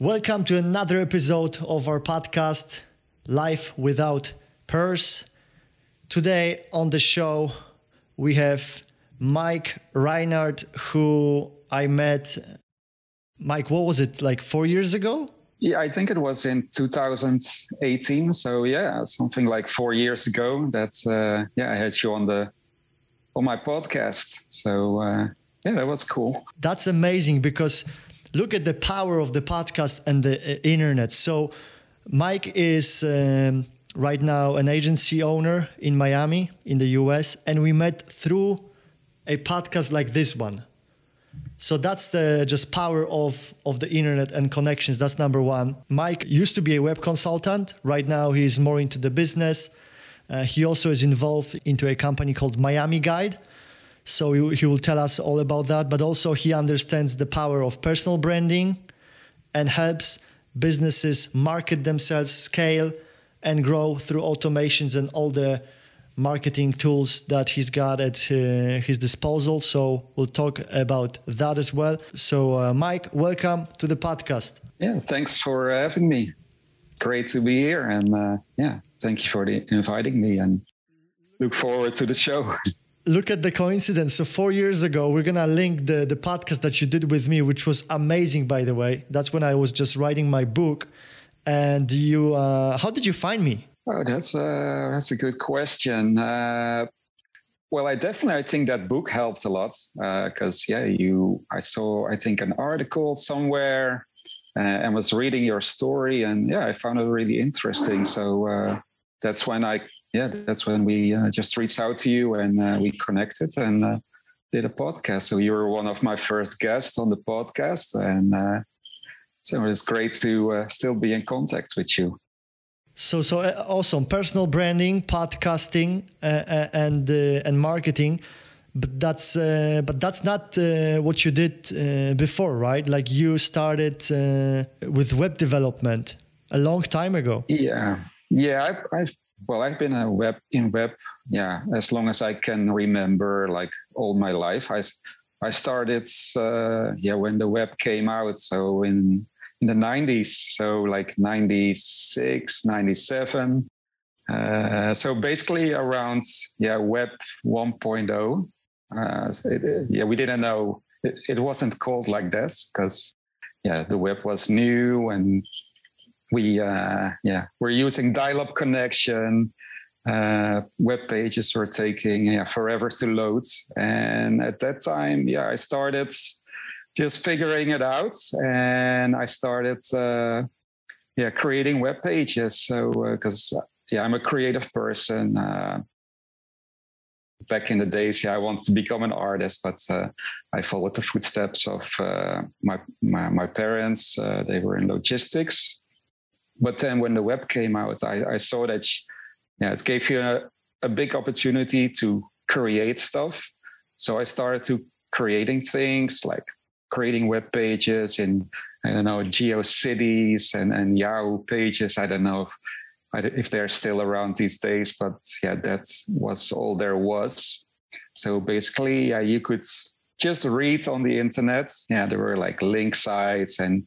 Welcome to another episode of our podcast, Life Without Purse. Today on the show, we have Mike Rynart, who I met. Mike, what was it, like four years ago? Yeah, I think it was in 2018. So yeah, something like four years ago that uh, yeah I had you on the on my podcast. So uh, yeah, that was cool. That's amazing because look at the power of the podcast and the uh, internet. So, Mike is um, right now an agency owner in Miami, in the US, and we met through a podcast like this one. So that's the just power of of the internet and connections. That's number one. Mike used to be a web consultant. Right now, he's more into the business. Uh, he also is involved into a company called Miami Guide so he, he will tell us all about that. But also, he understands the power of personal branding and helps businesses market themselves, scale, and grow through automations and all the marketing tools that he's got at uh, his disposal. So we'll talk about that as well. So, uh, Mike, welcome to the podcast. Yeah, thanks for having me. Great to be here. And uh, yeah, thank you for the, inviting me and look forward to the show. look at the coincidence. So four years ago, we're gonna link the the podcast that you did with me, which was amazing, by the way. That's when I was just writing my book. And you, uh, how did you find me? Oh, that's a that's a good question. Uh, well, I definitely I think that book helped a lot because uh, yeah, you I saw I think an article somewhere uh, and was reading your story and yeah, I found it really interesting. So uh, that's when I yeah, that's when we uh, just reached out to you and uh, we connected and uh, did a podcast. So you were one of my first guests on the podcast, and uh, so it's great to uh, still be in contact with you. So, so uh, awesome! Personal branding, podcasting, and and marketing. But that's but that's not what you did before, right? Like you started with web development a long time ago. Yeah, yeah. I've, I've well i've been a web in web yeah as long as i can remember like all my life. I i started uh, yeah when the web came out so in in the 90s so like 96 97 uh, so basically around yeah web 1.0 uh, so it, yeah we didn't know it, it wasn't called like that because yeah the web was new and we uh, yeah we're using dial-up connection uh, web pages were taking yeah forever to load. And at that time yeah i started just figuring it out. And i started uh, yeah creating web pages. So because uh, yeah i'm a creative person uh, back in the days yeah i wanted to become an artist but uh, i followed the footsteps of uh, my, my, my parents they were in logistics but then when the web came out, I, I saw that yeah, it gave you a, a big opportunity to create stuff. So I started to creating things like creating web pages in I don't know GeoCities and and Yahoo pages. I don't know if if they're still around these days, but yeah, that was all there was. So basically, yeah, you could just read on the internet. Yeah, there were like link sites and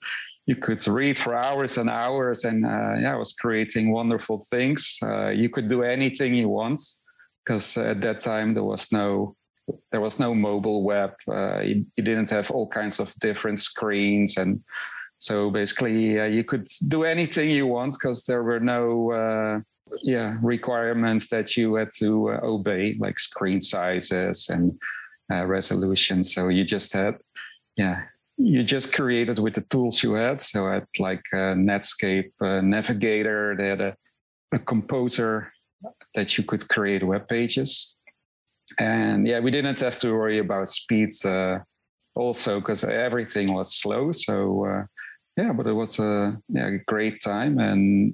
you could read for hours and hours and uh, yeah, I was creating wonderful things. Uh, you could do anything you want because at that time there was no there was no mobile web. Uh, you, you, didn't have all kinds of different screens and so basically uh, you could do anything you want because there were no uh, yeah requirements that you had to uh, obey like screen sizes and resolution. So you just had yeah you just created with the tools you had. So I had like Netscape Navigator, they had a, a composer that you could create web pages. And yeah, we didn't have to worry about speed uh, also because everything was slow. So uh, yeah, but it was a yeah, great time. And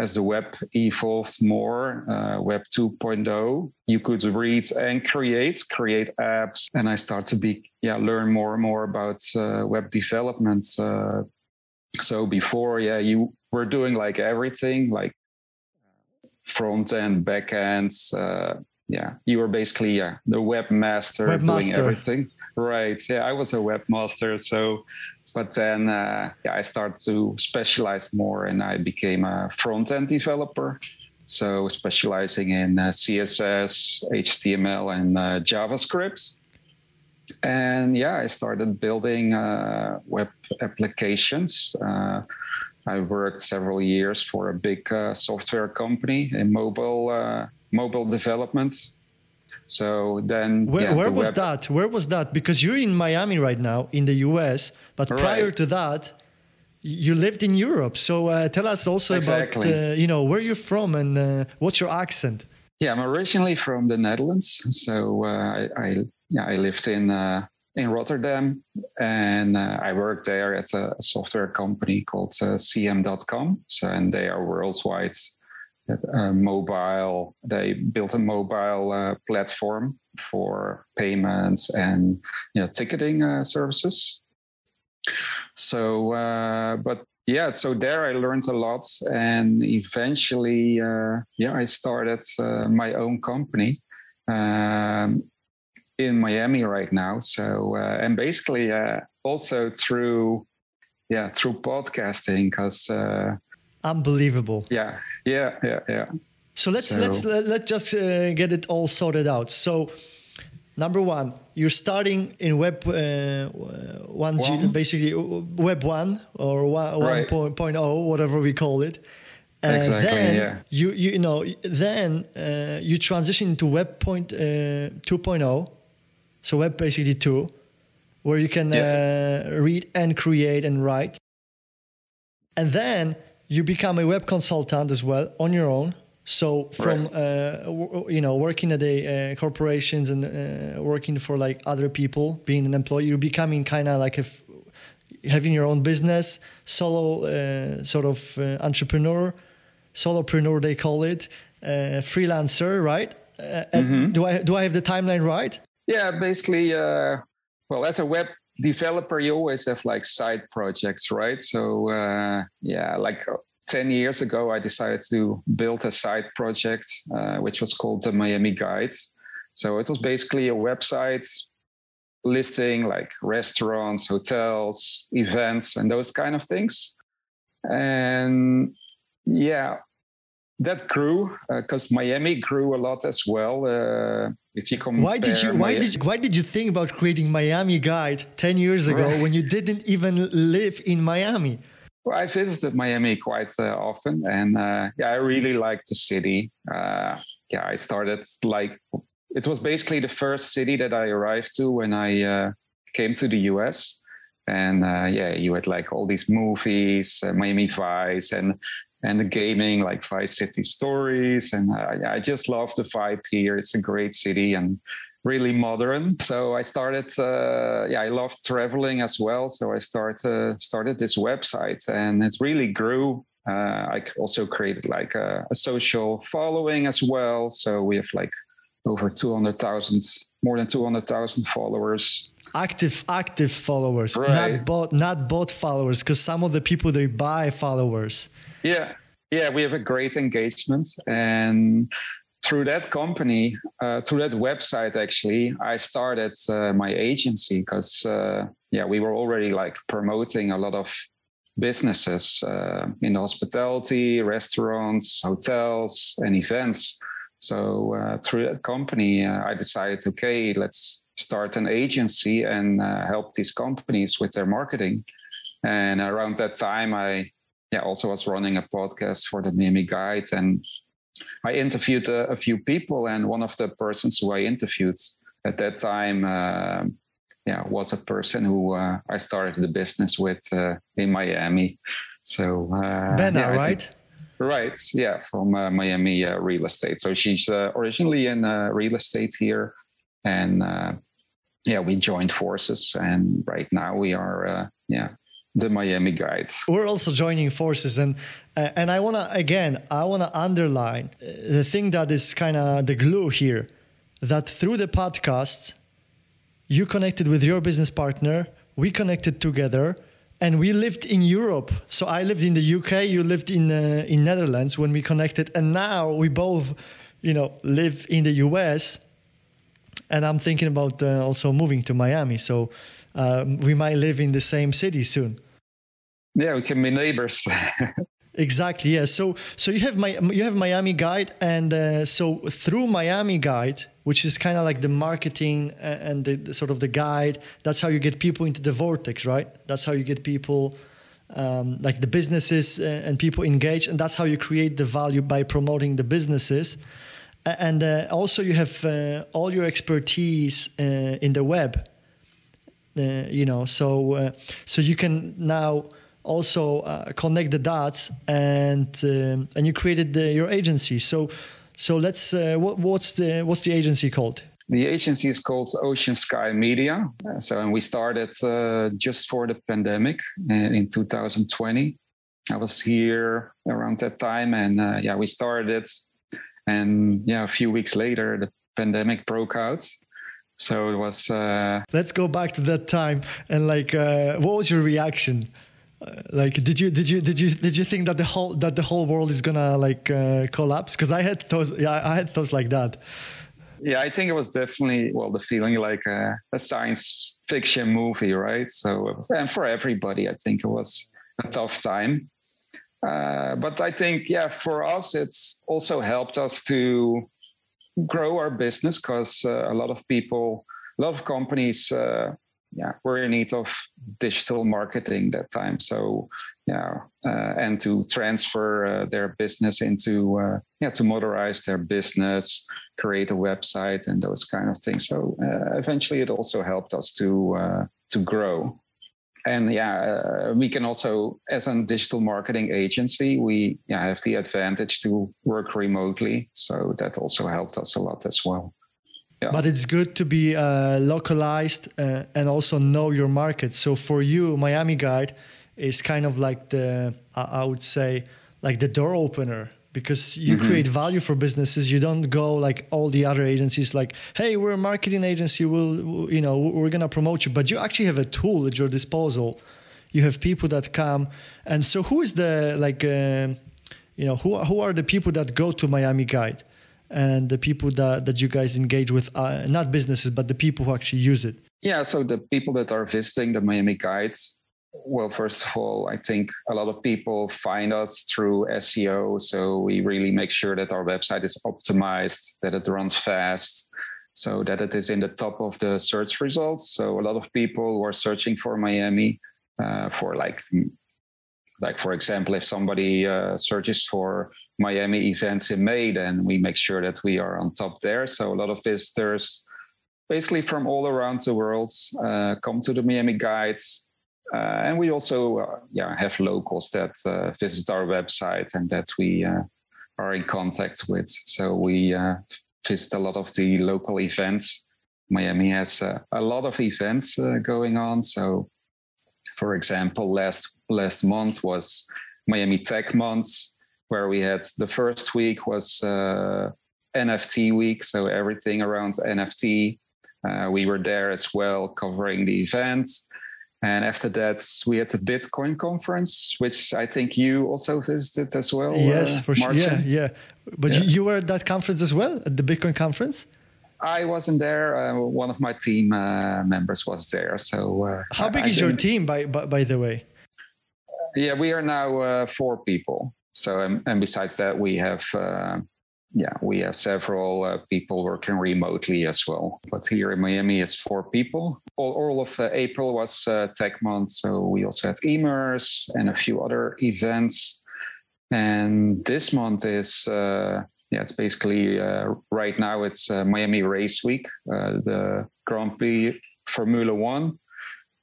as the web evolved more, uh, Web 2.0, you could read and create, create apps, and I start to be yeah learn more and more about uh, web development. Uh, so before, yeah, you were doing like everything, like front end, back end. Uh, yeah, you were basically yeah the webmaster, webmaster. doing everything. Right. Yeah, I was a webmaster, so but then uh, yeah, I started to specialize more, and I became a front end developer. So specializing in uh, CSS, HTML, and uh, JavaScript. And yeah, I started building uh, web applications. Uh, I worked several years for a big uh, software company in mobile mobile development. So then, where, yeah, where the was web- that? Where was that? Because you're in Miami right now in the US, but prior to that, you lived in Europe. So uh, tell us also Exactly. about uh, you know where you're from and uh, what's your accent. Yeah, I'm originally from the Netherlands, so uh, I, I yeah I lived in uh, in Rotterdam, and uh, I worked there at a software company called uh, CM.com. So and they are worldwide uh, mobile. They built a mobile uh, platform for payments and you know ticketing uh, services. So, uh, but yeah, so there I learned a lot, and eventually, uh, yeah, I started uh, my own company um, in Miami right now. So, and basically, also through, yeah, through podcasting, because Unbelievable. yeah, yeah, yeah, yeah. So let's So- let's let, let's just uh, get it all sorted out. So number one, you're starting in web uh, one, One. basically uh, web one or one Right. one point oh, whatever we call it. And Exactly, then yeah. you you know then uh, you transition into web point uh, 2.0, so web basically two, where you can uh, read and create and write and then you become a web consultant as well on your own. So from uh, w- you know working at the uh, corporations and uh, working for like other people being an employee you're becoming kind of like a f- having your own business solo uh, sort of uh, entrepreneur solopreneur they call it uh, freelancer right? Uh, and do i do i have the timeline right? Yeah, basically, uh, well, as a web developer, you always have like side projects, right? So, uh, yeah, like uh, 10 years ago, I decided to build a side project, uh, which was called the Miami Guides. So, it was basically a website listing like restaurants, hotels, events, and those kind of things. And yeah, that grew because Miami grew a lot as well. If you compare, why did you why Mi- did you, why did you think about creating miami guide 10 years ago Right. when you didn't even live in miami Well, I visited Miami quite uh, often, and uh, yeah, I really liked the city. Uh, yeah, I started like it was basically the first city that I arrived to when I uh, came to the US, and uh, yeah, you had like all these movies, uh, Miami Vice, and and the gaming like Vice City Stories, and I, I just love the vibe here. It's a great city and really modern. So I started, uh, yeah, I love traveling as well. So I started uh, started this website, and it really grew. Uh, I also created like a, a social following as well. So we have like over two hundred thousand, more than two hundred thousand followers. Active active followers Right. not bot not bot followers because some of the people they buy followers Yeah, yeah, we have a great engagement, and through that company, uh, through that website, actually, I started uh, my agency because uh, yeah, we were already like promoting a lot of businesses uh, in hospitality, restaurants, hotels, and events. So uh, through that company, uh, I decided, okay, let's start an agency and uh, help these companies with their marketing. And around that time, I yeah also was running a podcast for the Miami Guide, and I interviewed a, a few people, and one of the persons who I interviewed at that time, uh, yeah, was a person who uh, I started the business with uh, in Miami. So uh, Benna, yeah, I think- right Right. Yeah, from uh, Miami uh, real estate. So she's uh, originally in uh, real estate here, and uh, yeah, we joined forces, and right now we are uh, yeah the Miami guides. we're also joining forces. And uh, and i want to again i want to underline uh, the thing that is kind of the glue here that through the podcast you connected with your business partner we connected together and we lived in europe. So i lived in the uk you lived in uh, in netherlands when we connected. And now we both you know live in the us and i'm thinking about uh, also moving to miami so uh, we might live in the same city soon. Yeah, we can be neighbors. exactly. Yeah. So so you have my you have Miami Guide, and uh, so through Miami Guide, which is kind of like the marketing and the, the, sort of the guide. That's how you get people into the vortex, right? That's how you get people. Um, like the businesses uh, and people engaged, and that's how you create the value by promoting the businesses and uh, also you have uh, all your expertise uh, in the web uh, you know so uh, so you can now also uh, connect the dots and um, and you created the, your agency so so let's what, what's the what's the agency called the agency is called Ocean Sky Media. So, and we started just for the pandemic in 2020. I was here around that time, and yeah, we started and yeah, a few weeks later, the pandemic broke out. So it was. Uh, Let's go back to that time and like, uh, what was your reaction? Uh, like, did you did you did you did you think that the whole that the whole world is gonna like uh, collapse? Because I had thoughts. Yeah, I had thoughts like that. Yeah, I think it was definitely well the feeling like a, a science fiction movie, right? So and for everybody, I think it was a tough time. Uh, but I think, yeah, for us, it's also helped us to grow our business because uh, a lot of people, a lot of companies, uh, yeah, were in need of digital marketing that time. So, yeah, uh, and to transfer uh, their business into, yeah, to moderize their business, create a website, and those kind of things. So, eventually, it also helped us to to grow and yeah, uh, we can also, as a digital marketing agency, we yeah, have the advantage to work remotely. So that also helped us a lot as well. Yeah. But it's good to be uh, localized uh, and also know your market. So for you, Miami Guide is kind of like the, I would say, like the door opener because you mm-hmm. create value for businesses. You don't go like all the other agencies like hey we're a marketing agency. We'll you know we're going to promote you. But you actually have a tool at your disposal. You have people that come. And so who is the like uh, you know who, who are the people that go to miami guide and the people that, that you guys engage with uh, not businesses but the people who actually use it? Yeah so the people that are visiting the miami guides well, first of all, I think a lot of people find us through SEO. So we really make sure that our website is optimized, that it runs fast, so that it is in the top of the search results. So a lot of people who are searching for Miami uh, for like, like for example, if somebody uh, searches for Miami events in May, then we make sure that we are on top there. So a lot of visitors, basically from all around the world, uh, come to the Miami Guides and we also uh, yeah, have locals that uh, visit our website and that we are in contact with. So we visit a lot of the local events. Miami has a lot of events going on. So, for example, last last month was Miami Tech Month, where we had the first week was uh, NFT week, so everything around NFT. Uh, we were there as well, covering the events. And after that, we had the Bitcoin conference, which I think you also visited as well. Yes, uh, for sure. Yeah, yeah. But yeah. You, you, were at that conference as well, at the Bitcoin conference? I wasn't there. Uh, one of my team uh, members was there. So, uh, how big I, is I your team, by, by, by the way? Yeah, we are now uh, four people. So, and, and, besides that, we have uh, yeah, we have several uh, people working remotely as well. But here in Miami, it's four people. All, all of uh, April was uh, Tech Month, so we also had eMerge and a few other events. And this month is uh, yeah, it's basically uh, right now it's uh, Miami Race Week, the Grand Prix Formula One.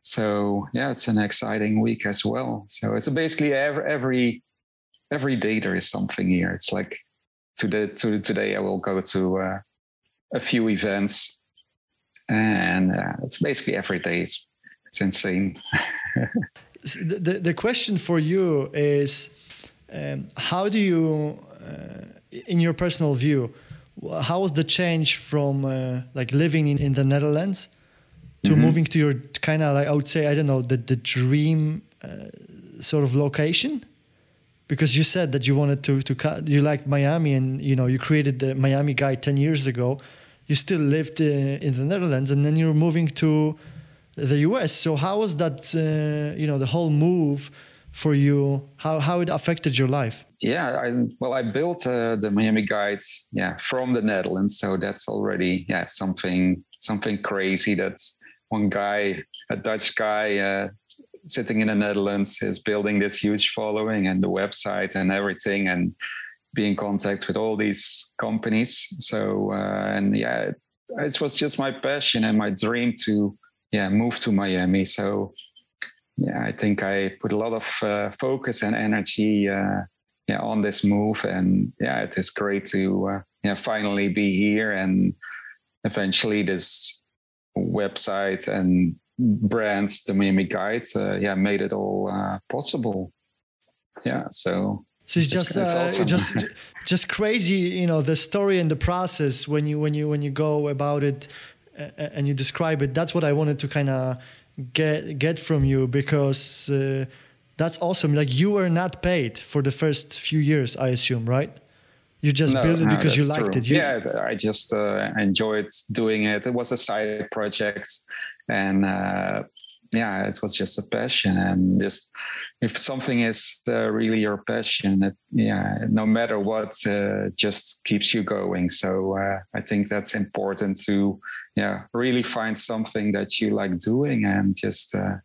So yeah, it's an exciting week as well. So it's basically every every every day there is something here. It's like to, to today I will go to uh, a few events, and uh, it's basically every day. It's, it's insane. the, the, the question for you is, um, how do you, uh, in your personal view, how was the change from uh, like living in, in the Netherlands to mm-hmm. moving to your kind of like I would say I don't know the the dream uh, sort of location? Because you said that you wanted to to cut, you liked Miami and you know you created the Miami Guide 10 years ago you still lived uh, in the Netherlands and then you're moving to the US. So how was that? Uh, you know, the whole move for you. How how it affected your life? Yeah, I, well, I built uh, the Miami Guides, yeah, from the Netherlands. So that's already yeah something something crazy. That's one guy, a Dutch guy, uh, sitting in the Netherlands, is building this huge following and the website and everything, and be in contact with all these companies. So uh, and yeah, it was just my passion and my dream to yeah move to Miami. So yeah, I think I put a lot of uh, focus and energy uh, yeah on this move, and yeah, it is great to uh, yeah finally be here and eventually this website and brands, the Miami Guide, uh, yeah, made it all uh, possible. Yeah, so so it's just it's uh, awesome. just just crazy, you know, the story and the process when you when you when you go about it and you describe it. That's what I wanted to kind of get get from you because uh, that's awesome. Like you were not paid for the first few years, I assume, right? You just no, built it no, because you liked true. it. You... yeah, I just uh, enjoyed doing it. It was a side project, and uh, yeah, it was just a passion. And just if something is uh, really your passion, it, yeah, no matter what, uh, just keeps you going. So uh, I think that's important to yeah really find something that you like doing and just uh,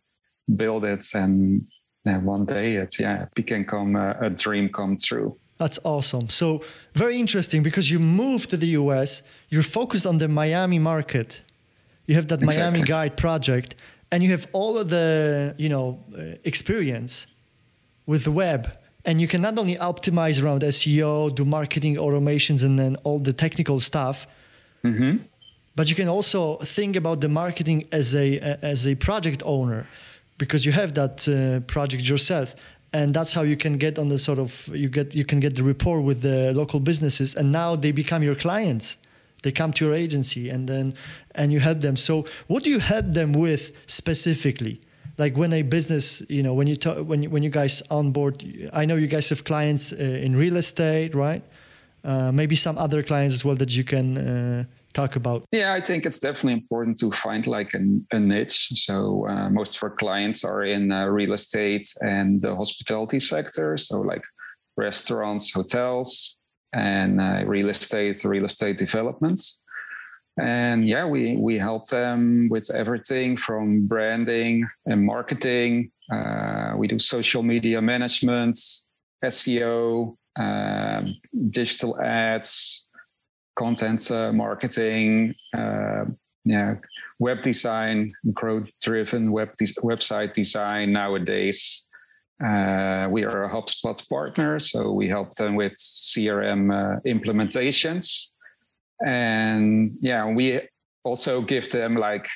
build it. And one day it yeah it can come a, a dream come true. That's awesome. So very interesting because you moved to the US. You're focused on the Miami market. You have that exactly. Miami Guide project and you have all of the you know uh, experience with the web and you can not only optimize around seo do marketing automations and then all the technical stuff mm-hmm. but you can also think about the marketing as a as a project owner because you have that uh, project yourself and that's how you can get on the sort of you get you can get the rapport with the local businesses and now they become your clients they come to your agency and then and you help them. So what do you help them with specifically? Like when a business you know when you talk when when you guys onboard i know you guys have clients uh, in real estate right? Uh, maybe some other clients as well that you can uh, talk about. Yeah i think it's definitely important to find like a, a niche. So uh, most of our clients are in uh, real estate and the hospitality sector. So like restaurants hotels and uh, real estate, real estate developments. And yeah, we we help them with everything from branding and marketing. Uh, we do social media management, SEO, um, digital ads, content uh, marketing, uh, yeah, web design, growth driven web de- website design nowadays. Uh, we are a HubSpot partner, so we help them with CRM uh, implementations. And yeah, we also give them like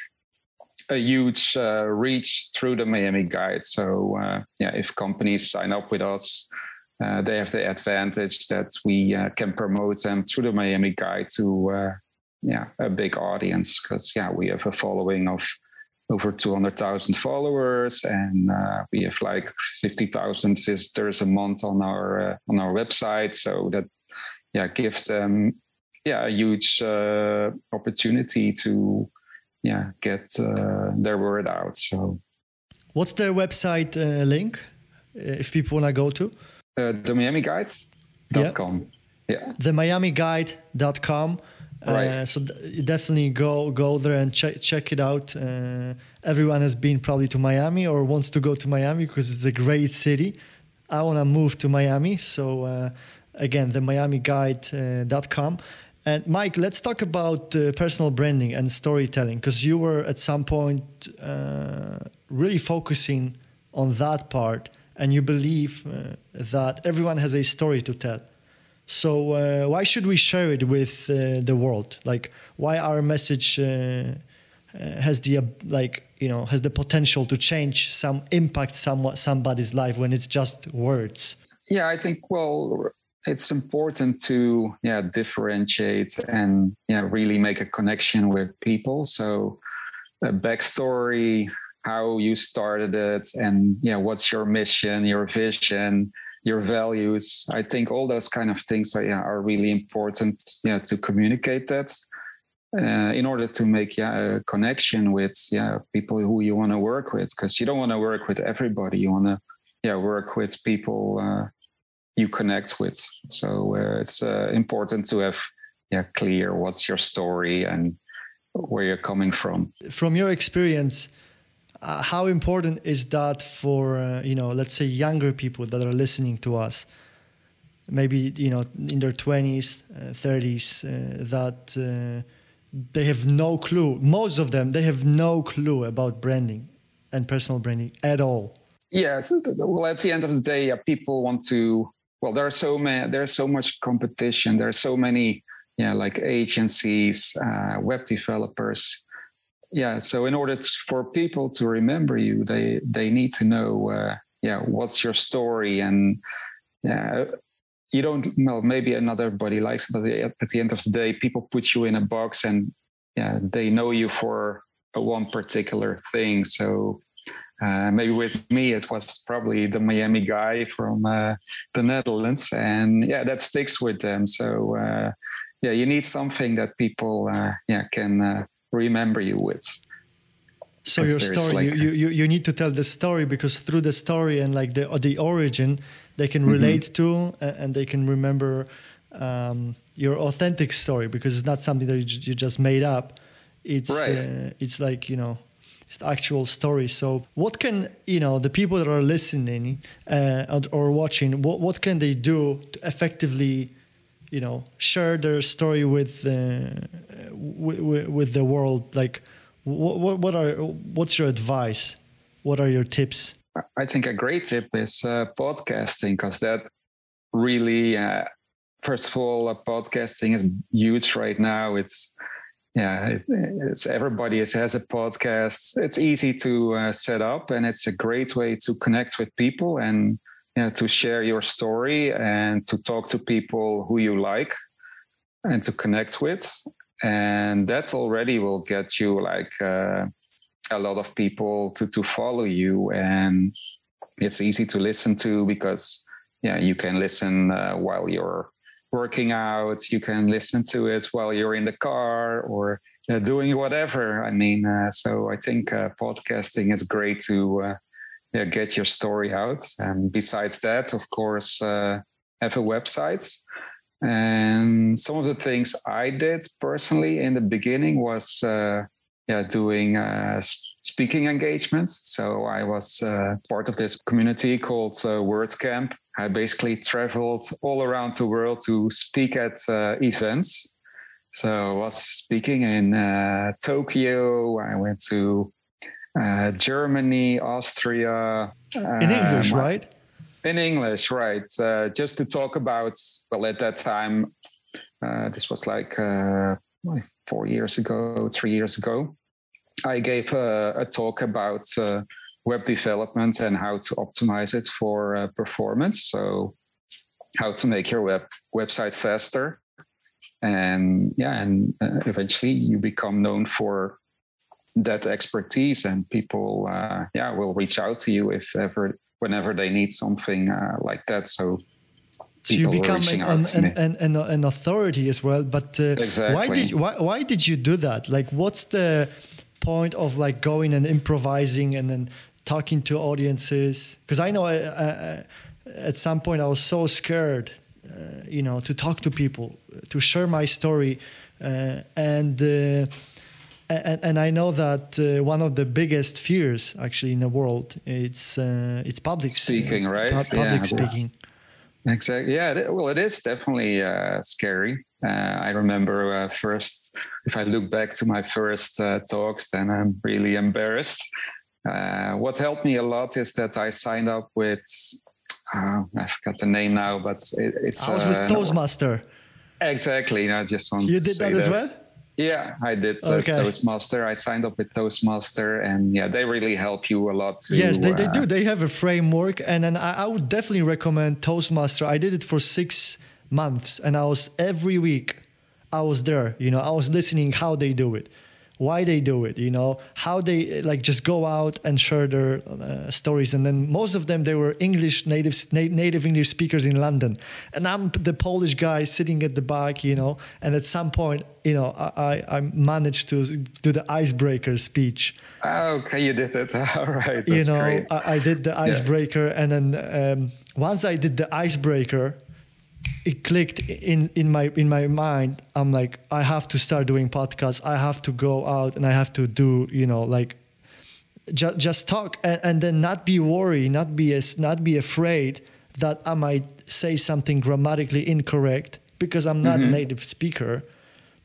a huge uh, reach through the Miami Guide. So uh, yeah, if companies sign up with us, uh, they have the advantage that we uh, can promote them through the Miami Guide to yeah a big audience because yeah we have a following of over 200,000 followers, and uh, we have like 50,000 visitors a month on our uh, on our website. So that yeah gives them yeah a huge uh, opportunity to yeah get uh, their word out. So what's the website uh, link if people want to go to? Uh, the Miami Guides.com. Yeah. yeah. The Miami Guide.com. Right. Uh, so definitely go go there and check check it out. Uh, everyone has been probably to Miami or wants to go to Miami because it's a great city. I want to move to Miami, so uh, again, the MiamiGuide.com. Uh, and Mike, let's talk about uh, personal branding and storytelling because you were at some point uh, really focusing on that part, and you believe that everyone has a story to tell. So uh, why should we share it with uh, the world? Like why our message uh, uh has the like you know has the potential to change some impact some somebody's life when it's just words? Yeah, I think well it's important to yeah differentiate and yeah really make a connection with people. So a backstory, how you started it, and yeah, what's your mission, your vision your values. I think all those kind of things are, yeah, are really important yeah, to communicate that. uh, in order to make yeah, a connection with yeah people who you want to work with because you don't want to work with everybody you want to yeah work with people uh, you connect with so uh, it's uh, important to have yeah clear what's your story and where you're coming from from your experience uh, how important is that for uh, you know let's say younger people that are listening to us maybe you know in their 20s 30s that they have no clue. Most of them, they have no clue about branding and personal branding at all. Yes. Well, at the end of the day, people want to. Well, there are so many. There's so much competition. There are so many, yeah, like agencies, uh, web developers. Yeah. So in order to, for people to remember you, they they need to know, uh, yeah, what's your story and yeah you don't know maybe another body likes it, but at the end of the day people put you in a box and yeah they know you for one particular thing so uh, maybe with me it was probably the miami guy from uh, the netherlands and yeah that sticks with them so uh, yeah you need something that people uh, yeah can uh, remember you with so your story like, you, you you need to tell the story because through the story and like the the origin they can mm-hmm. relate mm-hmm. to and they can remember um, your authentic story because it's not something that you, you just made up. It's right. uh, it's like you know it's the actual story. So what can you know the people that are listening uh, or watching? What what can they do to effectively you know share their story with uh, with, the world? Like what what are what's your advice? What are your tips? I think a great tip is uh, podcasting because that really, uh, first of all, uh, podcasting is huge right now. It's yeah, it, it's everybody has a podcast. It's easy to uh, set up, and it's a great way to connect with people and you know, to share your story and to talk to people who you like and to connect with. And that already will get you like uh, a lot of people to to follow you. And it's easy to listen to because yeah you can listen uh, while you're working out. You can listen to it while you're in the car or uh, doing whatever. I mean uh, so i think uh, podcasting is great to uh, yeah, get your story out. And besides that of course have a website and some of the things i did personally in the beginning was yeah, doing uh, speaking engagements. So I was uh, part of this community called uh, WordCamp. I basically traveled all around the world to speak at uh, events. So I was speaking in uh, Tokyo. I went to uh, Germany, Austria. In English, um, right? In English, right? Uh, just to talk about. Well, at that time, this was like four years ago, three years ago. I gave a, a talk about uh, web development and how to optimize it for uh, performance. So, how to make your web website faster, and yeah, and uh, eventually you become known for that expertise, and people uh, yeah will reach out to you if ever whenever they need something uh, like that. So so you become an, an, an, an, an, authority as well but uh, exactly. why did you, why, why did you do that like what's the point of like going and improvising and then talking to audiences because i know I, uh, I, uh, at some point i was so scared uh, you know to talk to people to share my story uh, and, uh, and and i know that uh, one of the biggest fears actually in the world it's it's public speaking right pu- public yeah, speaking exactly yeah well it is definitely scary uh, I remember uh, first, if I look back to my first uh, talks, then I'm really embarrassed. Uh, what helped me a lot is that I signed up with, uh, I forgot the name now, but it, it's. I was with uh, Toastmaster. Exactly. I just want you did that, that as well? Yeah, I did okay. Toastmaster. I signed up with Toastmaster, and yeah, they really help you a lot. To, yes, they, they uh, do. They have a framework, and then I, I would definitely recommend Toastmaster. I did it for six months and I was every week I was there, you know, I was listening how they do it. Why they do it, you know, how they like just go out and share their uh, stories. And then most of them, they were English native, na- native English speakers in London. And I'm the Polish guy sitting at the back, you know, and at some point, you know, I, I managed to do the icebreaker speech. Okay, you did it. All right. you know, I, I, did the icebreaker. Yeah. And then um, once I did the icebreaker, it clicked in in my in my mind. I'm like i have to start doing podcasts. I have to go out and i have to do you know like just just talk and, and then not be worried not be as not be afraid that i might say something grammatically incorrect because i'm not mm-hmm. a native speaker.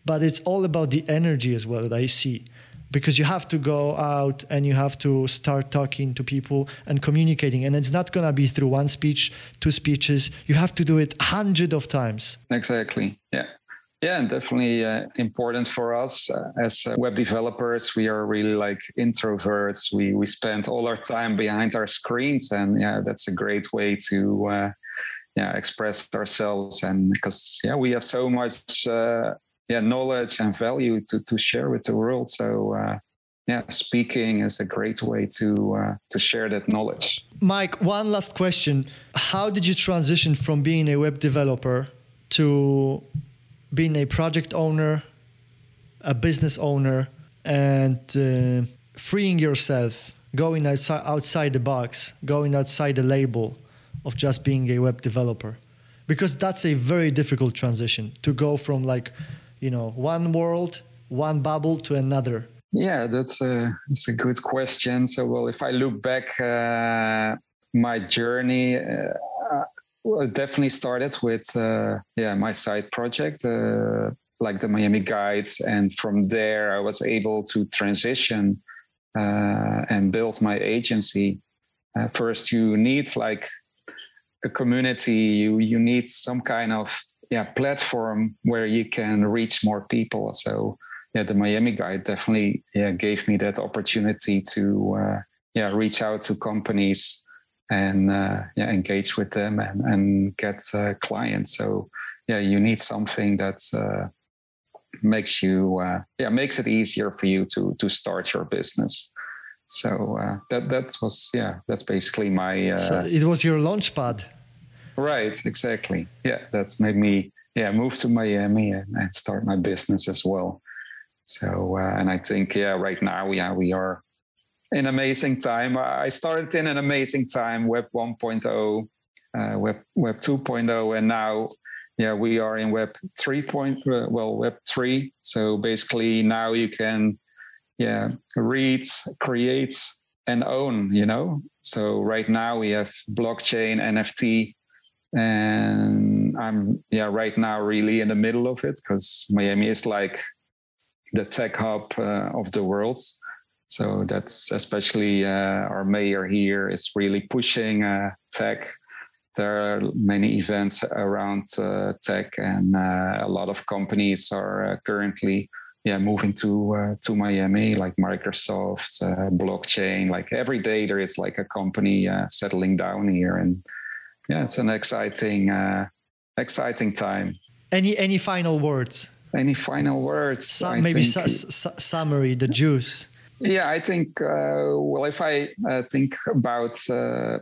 But it's all about the energy as well that i see because you have to go out and you have to start talking to people and communicating. And it's not going to be through one speech two speeches. You have to do it hundred of times. Exactly. Yeah. Yeah and definitely uh, important for us uh, as uh, web developers we are really like introverts. We we spend all our time behind our screens and yeah that's a great way to uh, yeah express ourselves. And because yeah we have so much uh, yeah knowledge and value to to share with the world. So uh, yeah, speaking is a great way to uh, to share that knowledge. Mike, one last question: How did you transition from being a web developer to being a project owner, a business owner, and uh, freeing yourself, going outside outside the box, going outside the label of just being a web developer? Because that's a very difficult transition to go from like you know one world one bubble to another? Yeah that's a that's a good question. So well if i look back uh, my journey uh, well, it definitely started with uh, yeah my side project uh, like the miami guides. And from there i was able to transition uh, and build my agency. Uh, first you need like a community. You you need some kind of yeah platform where you can reach more people. So yeah, the Miami guide definitely yeah gave me that opportunity to uh, yeah reach out to companies and uh, yeah engage with them and and get uh, clients. So yeah, you need something that uh, makes you uh, yeah makes it easier for you to to start your business. So uh, that that was yeah that's basically my. so it was your launch pad. Right, exactly. Yeah, that's made me yeah move to Miami and, start my business as well. So uh, and I think yeah right now yeah we are in amazing time. I started in an amazing time, Web 1.0, uh, Web Web 2.0, and now yeah we are in Web 3. Point, uh, well Web 3. So basically now you can yeah read, create, and own. You know. So right now we have blockchain, NFT, and i'm yeah right now really in the middle of it because miami is like the tech hub uh, of the world. So that's especially uh, our mayor here is really pushing uh, tech. There are many events around uh, tech and uh, a lot of companies are uh, currently yeah moving to to miami like microsoft blockchain like every day there is like a company settling down here and yeah, it's an exciting, uh, exciting time. Any any final words? Any final words? Some, maybe su- su- summary, the juice. Yeah, I think. Uh, well, if I uh, think about, uh,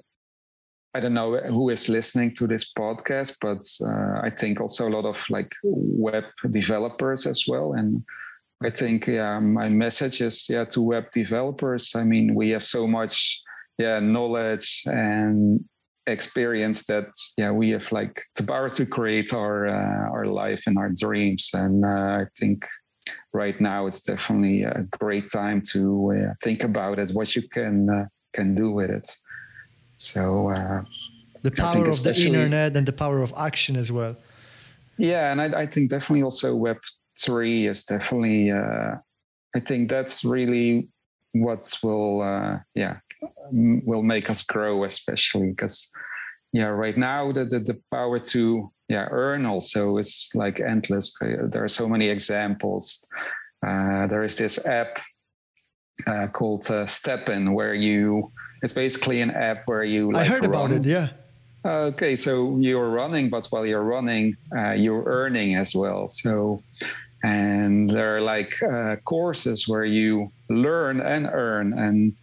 I don't know who is listening to this podcast, but uh, I think also a lot of like web developers as well, and I think yeah, my message is yeah to web developers. I mean, we have so much yeah knowledge and experience that yeah we have like the power to create our uh, our life and our dreams. And uh, i think right now it's definitely a great time to uh, think about it what you can uh, can do with it. So uh, the power of the internet and the power of action as well. Yeah and i, I think definitely also web 3 is definitely uh, i think that's really what will uh, yeah will make us grow, especially because yeah, right now the, the, the power to yeah earn also is like endless. There are so many examples. Uh, there is this app uh, called uh, STEPN where you it's basically an app where you like, I heard run. about it. Yeah. Okay, so you're running, but while you're running, uh, you're earning as well. So and there are like uh, courses where you learn and earn. And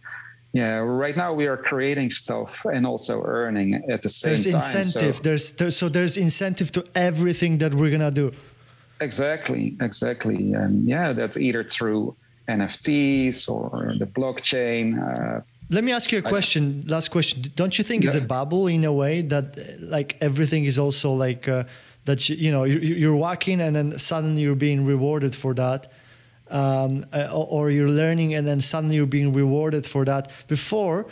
yeah right now we are creating stuff and also earning at the same there's time incentive. So, there's, there's so there's incentive to everything that we're gonna do. Exactly exactly. And yeah that's either through nfts or the blockchain uh, let me ask you a question last question. Don't you think yeah. it's a bubble in a way that like everything is also like uh, that you, you know you're walking and then suddenly you're being rewarded for that um, uh, or you're learning and then suddenly you're being rewarded for that. Before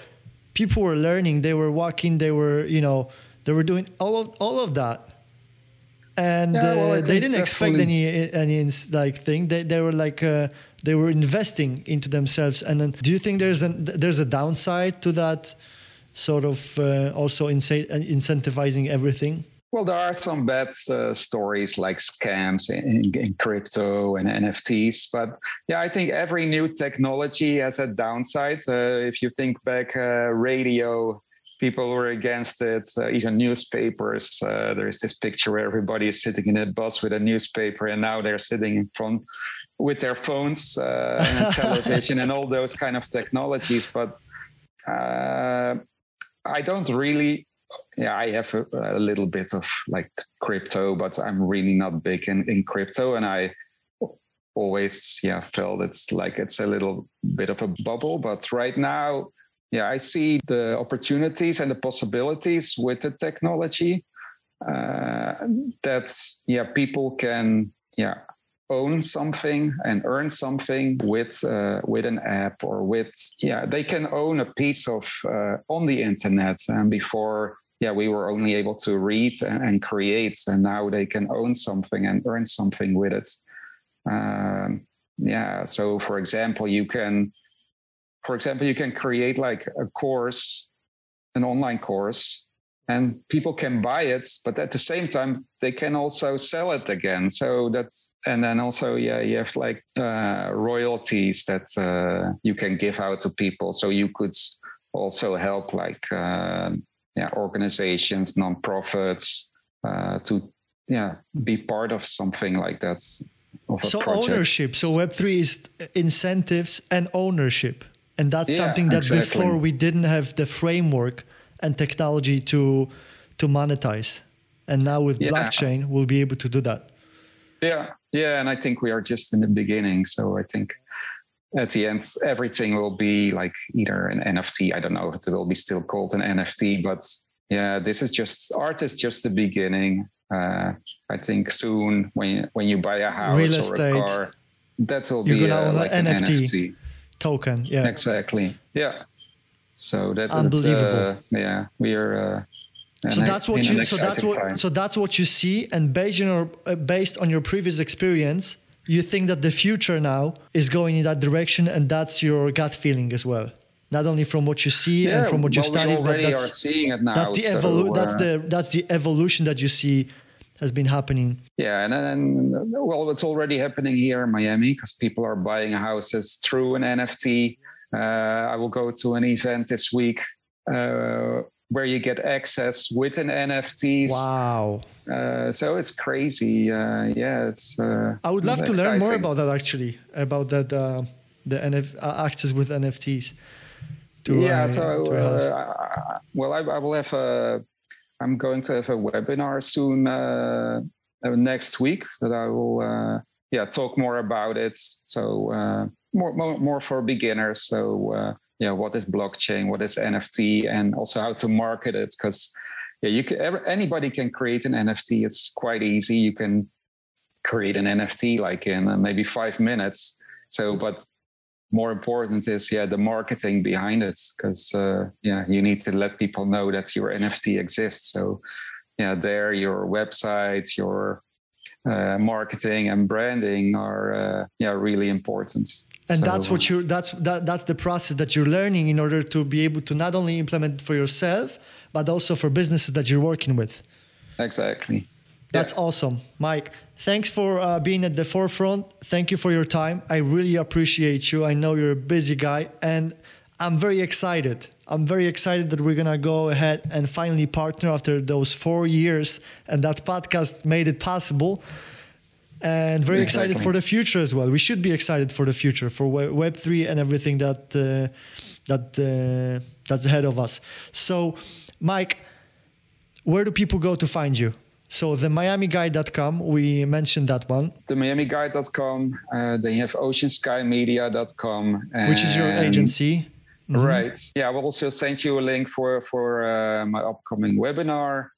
people were learning they were walking they were you know they were doing all of all of that. And yeah, well, uh, they didn't expect any any like thing. They, they were like uh, they were investing into themselves. And then do you think there's a there's a downside to that sort of uh, also incentivizing everything well, there are some bad uh, stories like scams in, in, crypto and NFTs, but yeah, I think every new technology has a downside. Uh, if you think back, uh, radio, people were against it. Uh, even newspapers. Uh, there is this picture where everybody is sitting in a bus with a newspaper, and now they're sitting in front with their phones uh, and television and all those kind of technologies. But I don't really yeah, I have a, a, little bit of like crypto, but I'm really not big in, in crypto. And I always, yeah, felt it's like it's a little bit of a bubble. But right now, yeah, I see the opportunities and the possibilities with the technology. Uh, that's, yeah, people can, yeah, own something and earn something with uh, with an app or with yeah they can own a piece of uh, on the internet and before yeah, we were only able to read and, and, create, and now they can own something and earn something with it. Um, yeah. So, for example, you can, for example, you can create like a course, an online course, and people can buy it, but at the same time, they can also sell it again. So that's, and then also, yeah, you have like uh, royalties that uh, you can give out to people. So you could also help like. Uh, yeah, organizations, nonprofits uh, to yeah be part of something like that. so ownership. So Web three is incentives and ownership, and that's yeah, something that exactly. before we didn't have the framework and technology to to monetize, and now with yeah. blockchain we'll be able to do that. Yeah, yeah, and I think we are just in the beginning. So I think at the end, everything will be like either an NFT. I don't know if it will be still called an NFT, but yeah, this is just art is just the beginning. Uh, I think soon when when you buy a house Real estate, or a car, that will be uh, like an NFT, NFT, token. Yeah, exactly. Yeah. So that unbelievable. Uh, yeah, we are. Uh, so that's what you. So that's what. Time. So that's what you see, and based on your uh, based on your previous experience, you think that the future now is going in that direction, and that's your gut feeling as well. Not only from what you see yeah, and from what you study, but that's, that's the so, evolu- uh, that's the that's the evolution that you see has been happening. Yeah, and then well, it's already happening here in Miami because people are buying houses through an NFT. Uh, I will go to an event this week uh, where you get access with an NFTs. Wow. Uh, so it's crazy. Uh, yeah, it's. Uh, I would love to learn more about that actually, about that uh, the NF uh, access with NFTs. To, yeah. so uh, well, I, I, will have a. I'm going to have a webinar soon next week that I will yeah talk more about it. So more, more more for beginners. So yeah, what is blockchain? What is NFT? And also how to market it because yeah, you can anybody can create an NFT. It's quite easy. You can create an NFT like in uh, maybe five minutes. So, but more important is yeah the marketing behind it because uh, yeah you need to let people know that your NFT exists. So yeah, there your website, your uh, marketing and branding are uh, yeah really important and so, that's what you that's that, that's the process that you're learning in order to be able to not only implement for yourself but also for businesses that you're working with. Exactly. That's yeah. awesome. Mike, thanks for uh, being at the forefront. Thank you for your time. I really appreciate you. I know you're a busy guy, and I'm very excited. I'm very excited that we're going to go ahead and finally partner after those four years, and that podcast made it possible. And very exactly. excited for the future as well. We should be excited for the future for Web three and everything that uh, that uh, that's ahead of us. So, Mike, where do people go to find you? So the miamiguide.com, we mentioned that one. The miamiguide.com, uh, then you have oceanskymedia.com. Which is your agency. Mm-hmm. Right. Yeah, I will also send you a link for, for uh, my upcoming webinar.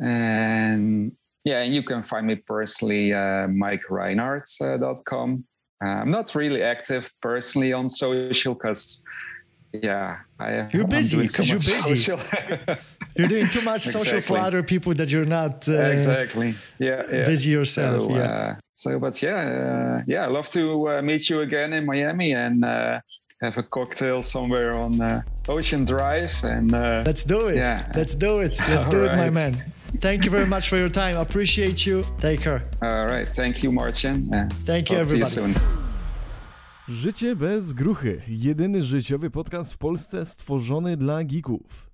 And yeah, and you can find me personally, uh, MikeRynart.com. Uh, I'm not really active personally on social because yeah, I, you're busy because so you're busy. you're doing too much social exactly. for other people that you're not uh, exactly. Yeah, yeah, busy yourself. So, yeah. Uh, so, but yeah, uh, yeah, I love to uh, meet you again in Miami and uh, have a cocktail somewhere on uh, Ocean Drive. And let's do it. Yeah, let's do it. Let's do right. it, my man. Thank you very much for your time. Appreciate you. Take care. All right. Thank you, Marcin. Thank you, everybody. Życie bez gruchy. Jedyny życiowy podcast w Polsce stworzony dla geeków.